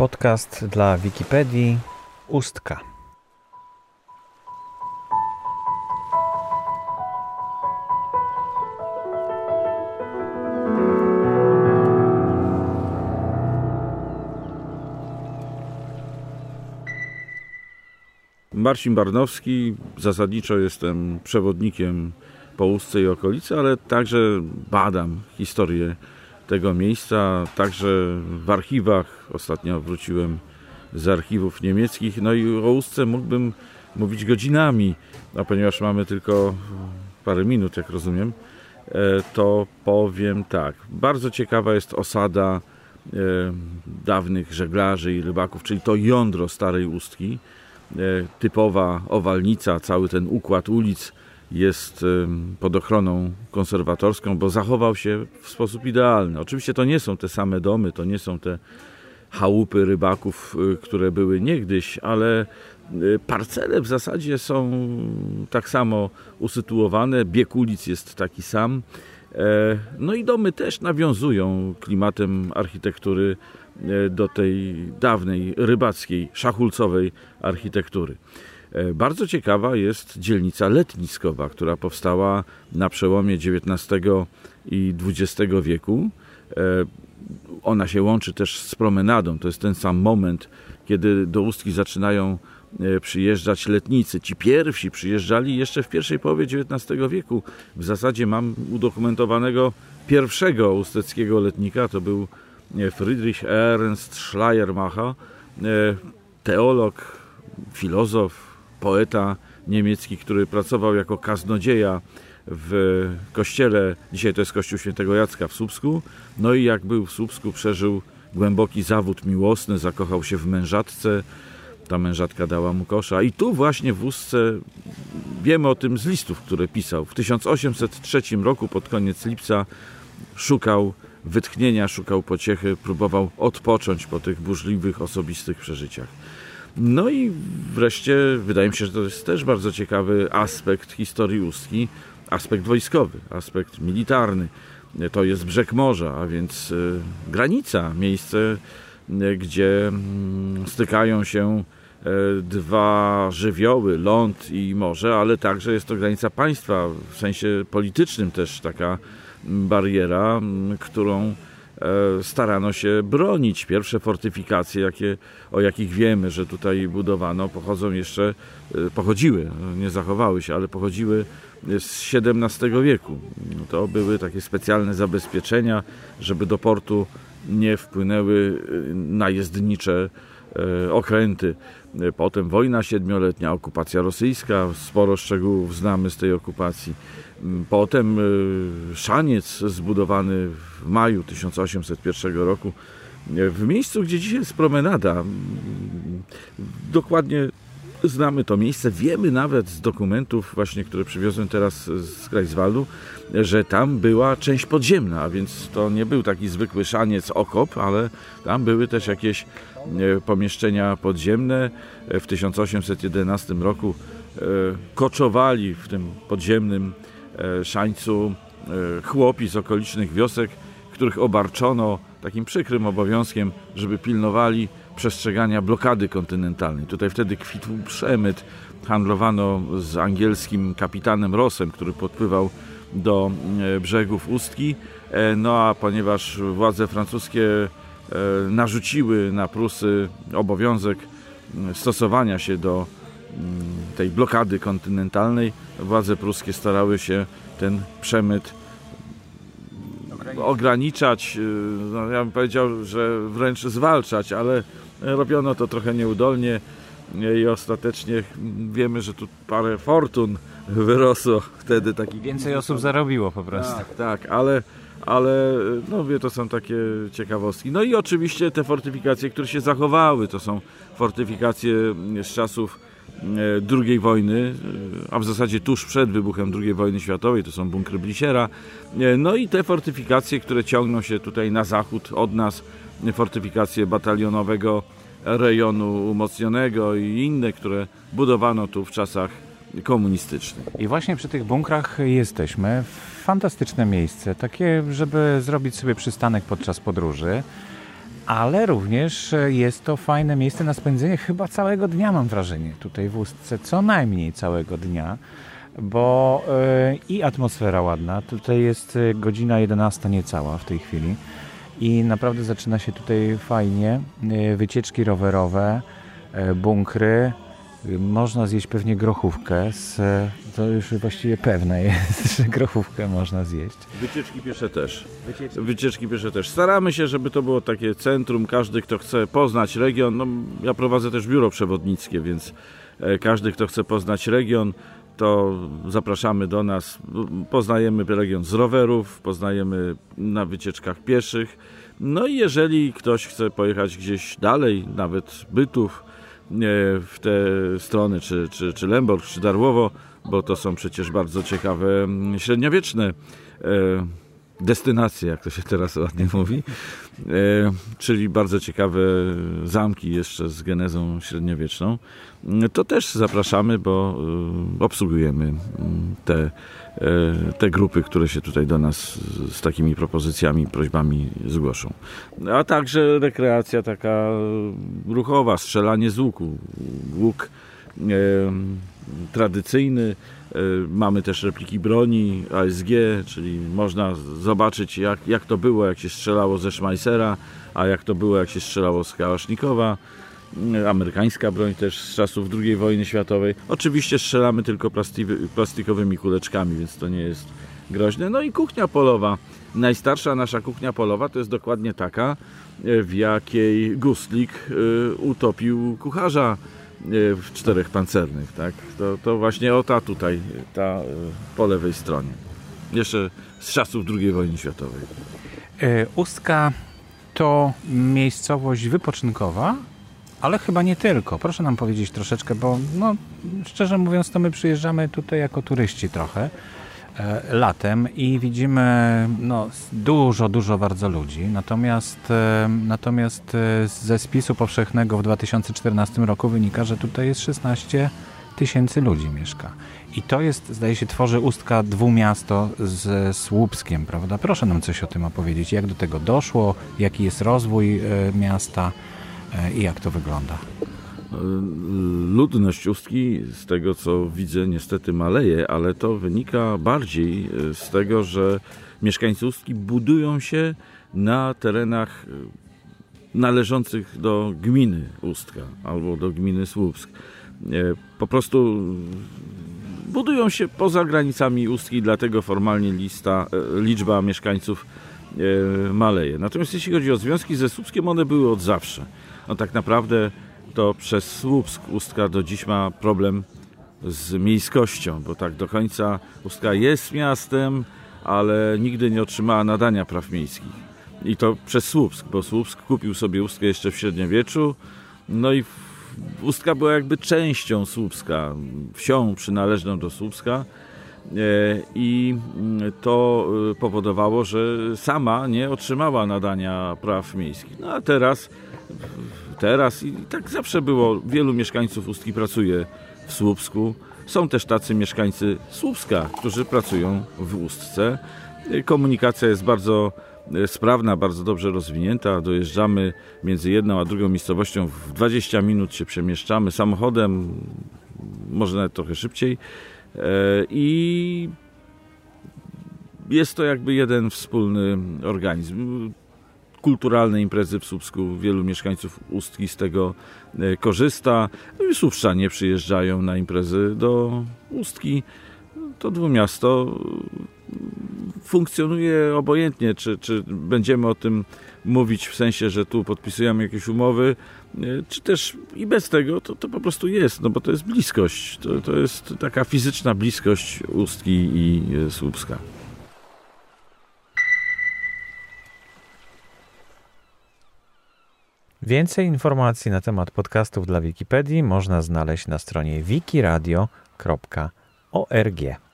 Podcast dla Wikipedii Ustka. Marcin Barnowski, zasadniczo jestem przewodnikiem po Ustce i okolicy, ale także badam historię tego miejsca, także w archiwach. Ostatnio wróciłem z archiwów niemieckich, no i o Ustce mógłbym mówić godzinami, a ponieważ mamy tylko parę minut, jak rozumiem, e, to powiem tak. Bardzo ciekawa jest osada e, dawnych żeglarzy i rybaków, czyli to jądro Starej Ustki E, typowa owalnica, cały ten układ ulic jest pod ochroną konserwatorską, bo zachował się w sposób idealny. Oczywiście to nie są te same domy, to nie są te chałupy rybaków, y, które były niegdyś, ale y, parcele w zasadzie są tak samo usytuowane, bieg ulic jest taki sam. E, no i domy też nawiązują klimatem architektury E, do tej dawnej rybackiej, szachulcowej architektury. E, bardzo ciekawa jest dzielnica letniskowa, która powstała na przełomie XIX i XX wieku. E, ona się łączy też z promenadą. To jest ten sam moment, kiedy do Ustki zaczynają przyjeżdżać letnicy. Ci pierwsi przyjeżdżali jeszcze w pierwszej połowie XIX wieku. W zasadzie mam udokumentowanego pierwszego usteckiego letnika, to był Friedrich Ernst Schleiermacher, e, teolog, filozof, poeta niemiecki, który pracował jako kaznodzieja w kościele, dzisiaj to jest kościół świętego Jacka w Słupsku, no i jak był w Słupsku przeżył głęboki zawód miłosny, zakochał się w mężatce, ta mężatka dała mu kosza i tu właśnie w Ustce wiemy o tym z listów, które pisał. W 1803 roku pod koniec lipca szukał wytchnienia, szukał pociechy, próbował odpocząć po tych burzliwych, osobistych przeżyciach. No i wreszcie wydaje mi się, że to jest też bardzo ciekawy aspekt historii Ustki, aspekt wojskowy, aspekt militarny. To jest brzeg morza, a więc e, granica, miejsce, e, gdzie mm, stykają się e, dwa żywioły, ląd i morze, ale także jest to granica państwa, w sensie politycznym też taka bariera, którą starano się bronić. Pierwsze fortyfikacje, jakie, o jakich wiemy, że tutaj budowano, pochodzą jeszcze, e, pochodziły, nie zachowały się, ale pochodziły z XVII wieku. To były takie specjalne zabezpieczenia, żeby do portu nie wpłynęły e, najezdnicze okręty. Potem wojna siedmioletnia, okupacja rosyjska, sporo szczegółów znamy z tej okupacji. Potem y, szaniec zbudowany w maju 1801 roku w miejscu, gdzie dzisiaj jest promenada. Dokładnie znamy to miejsce. Wiemy nawet z dokumentów, właśnie, które przywiozłem teraz z Greifswaldu, że tam była część podziemna, więc to nie był taki zwykły szaniec, okop, ale tam były też jakieś e, pomieszczenia podziemne. W 1811 roku e, koczowali w tym podziemnym E, szańcu e, chłopi z okolicznych wiosek, których obarczono takim przykrym obowiązkiem, żeby pilnowali przestrzegania blokady kontynentalnej. Tutaj wtedy kwitł przemyt, handlowano z angielskim kapitanem Rossem, który podpływał do e, brzegów Ustki. No a ponieważ władze francuskie narzuciły na Prusy obowiązek stosowania się do tej blokady kontynentalnej władze pruskie starały się ten przemyt ograniczać, y, no ja bym powiedział, że wręcz zwalczać, ale robiono to trochę nieudolnie i ostatecznie wiemy, że tu parę fortun wyrosło wtedy takich. Więcej osób zarobiło po prostu. Tak, tak, ale, ale no wie, to są takie ciekawostki. No i oczywiście te fortyfikacje, które się zachowały, to są fortyfikacje z czasów E, II wojny, e, a w zasadzie tuż przed wybuchem II wojny światowej, to są bunkry Blisiera. E, no i te fortyfikacje, które ciągną się tutaj na zachód od nas, fortyfikacje batalionowego rejonu umocnionego i inne, które budowano tu w czasach komunistycznych. I właśnie przy tych bunkrach jesteśmy. Fantastyczne miejsce, takie, żeby zrobić sobie przystanek podczas podróży. Ale również jest to fajne miejsce na spędzenie chyba całego dnia, mam wrażenie, tutaj w Ustce, co najmniej całego dnia, bo yy, i atmosfera ładna, tutaj jest godzina 11 niecała w tej chwili. I naprawdę zaczyna się tutaj fajnie, yy, wycieczki rowerowe, bunkry, można zjeść pewnie grochówkę, z, to już właściwie pewne jest, że grochówkę można zjeść. Wycieczki piesze też. Wycieczki. Wycieczki piesze też. Staramy się, żeby to było takie centrum, każdy kto chce poznać region, no, ja prowadzę też biuro przewodnickie, więc e, każdy kto chce poznać region, to zapraszamy do nas. Poznajemy region z rowerów, poznajemy na wycieczkach pieszych. No i jeżeli ktoś chce pojechać gdzieś dalej, nawet Bytów, w te strony, czy, czy, czy Lęborg, czy Darłowo, bo to są przecież bardzo ciekawe mm, średniowieczne e, destynacje, jak to się teraz ładnie mówi, e, czyli bardzo ciekawe zamki jeszcze z genezą średniowieczną, to też zapraszamy, bo e, obsługujemy te, te grupy, które się tutaj do nas z takimi propozycjami, prośbami zgłoszą. A także rekreacja taka ruchowa, strzelanie z łuku. Łuk tradycyjny, E, mamy też repliki broni ASG, czyli można zobaczyć jak, jak to było, jak się strzelało ze Schmeissera, a jak to było, jak się strzelało z Kałasznikowa. E, amerykańska broń też z czasów II wojny światowej. Oczywiście strzelamy tylko plastikowymi kuleczkami, więc to nie jest groźne. No i kuchnia polowa. Najstarsza nasza kuchnia polowa to jest dokładnie taka, e, w jakiej Gustlik utopił kucharza w czterech pancernych, tak? To, to właśnie o ta tutaj, ta e, po lewej stronie. Jeszcze z czasów II wojny światowej. E, Ustka to miejscowość wypoczynkowa, ale chyba nie tylko. Proszę nam powiedzieć troszeczkę, bo no, szczerze mówiąc, to my przyjeżdżamy tutaj jako turyści trochę. E, latem i widzimy no, dużo, dużo bardzo ludzi. Natomiast, e, natomiast e, ze spisu powszechnego w 2014 roku wynika, że tutaj jest 16 tysięcy ludzi mieszka. I to jest, zdaje się, tworzy ustka dwumiasto z Słupskiem, prawda? Proszę nam coś o tym opowiedzieć. Jak do tego doszło? Jaki jest rozwój miasta i jak to wygląda? Ludność Ustki, z tego co widzę, niestety maleje, ale to wynika bardziej e, z tego, że mieszkańcy Ustki budują się na terenach e, należących do gminy Ustka albo do gminy Słupsk. Po prostu budują się poza granicami Ustki, dlatego formalnie lista, liczba mieszkańców maleje. Natomiast jeśli chodzi o związki ze Słupskiem, one były od zawsze. No tak naprawdę to przez Słupsk Ustka do dziś ma problem z miejskością, bo tak do końca Ustka jest miastem, ale nigdy nie otrzymała nadania praw miejskich. I to przez Słupsk, bo Słupsk kupił sobie Ustkę jeszcze w średniowieczu, no i Ustka była jakby częścią Słupska, wsią przynależną do Słupska i to e, powodowało, że sama nie otrzymała nadania praw miejskich. No a teraz teraz i tak zawsze było. Wielu mieszkańców Ustki pracuje w Słupsku. Są też tacy mieszkańcy Słupska, którzy pracują w Ustce. Komunikacja jest bardzo e, sprawna, bardzo dobrze rozwinięta. Dojeżdżamy między jedną a drugą miejscowością w 20 minut się przemieszczamy samochodem, może nawet trochę szybciej. E, I jest to jakby jeden wspólny organizm kulturalne imprezy w Słupsku. Wielu mieszkańców Ustki z tego e, korzysta. No Słupszczanie przyjeżdżają na imprezy do Ustki. To dwumiasto funkcjonuje obojętnie, czy, czy będziemy o tym mówić w sensie, że tu podpisujemy jakieś umowy, e, czy też i bez tego to, to po prostu jest, no bo to jest bliskość. To, to jest taka fizyczna bliskość Ustki i e, Słupska. Więcej informacji na temat podcastów dla Wikipedii można znaleźć na stronie wikiradio.org.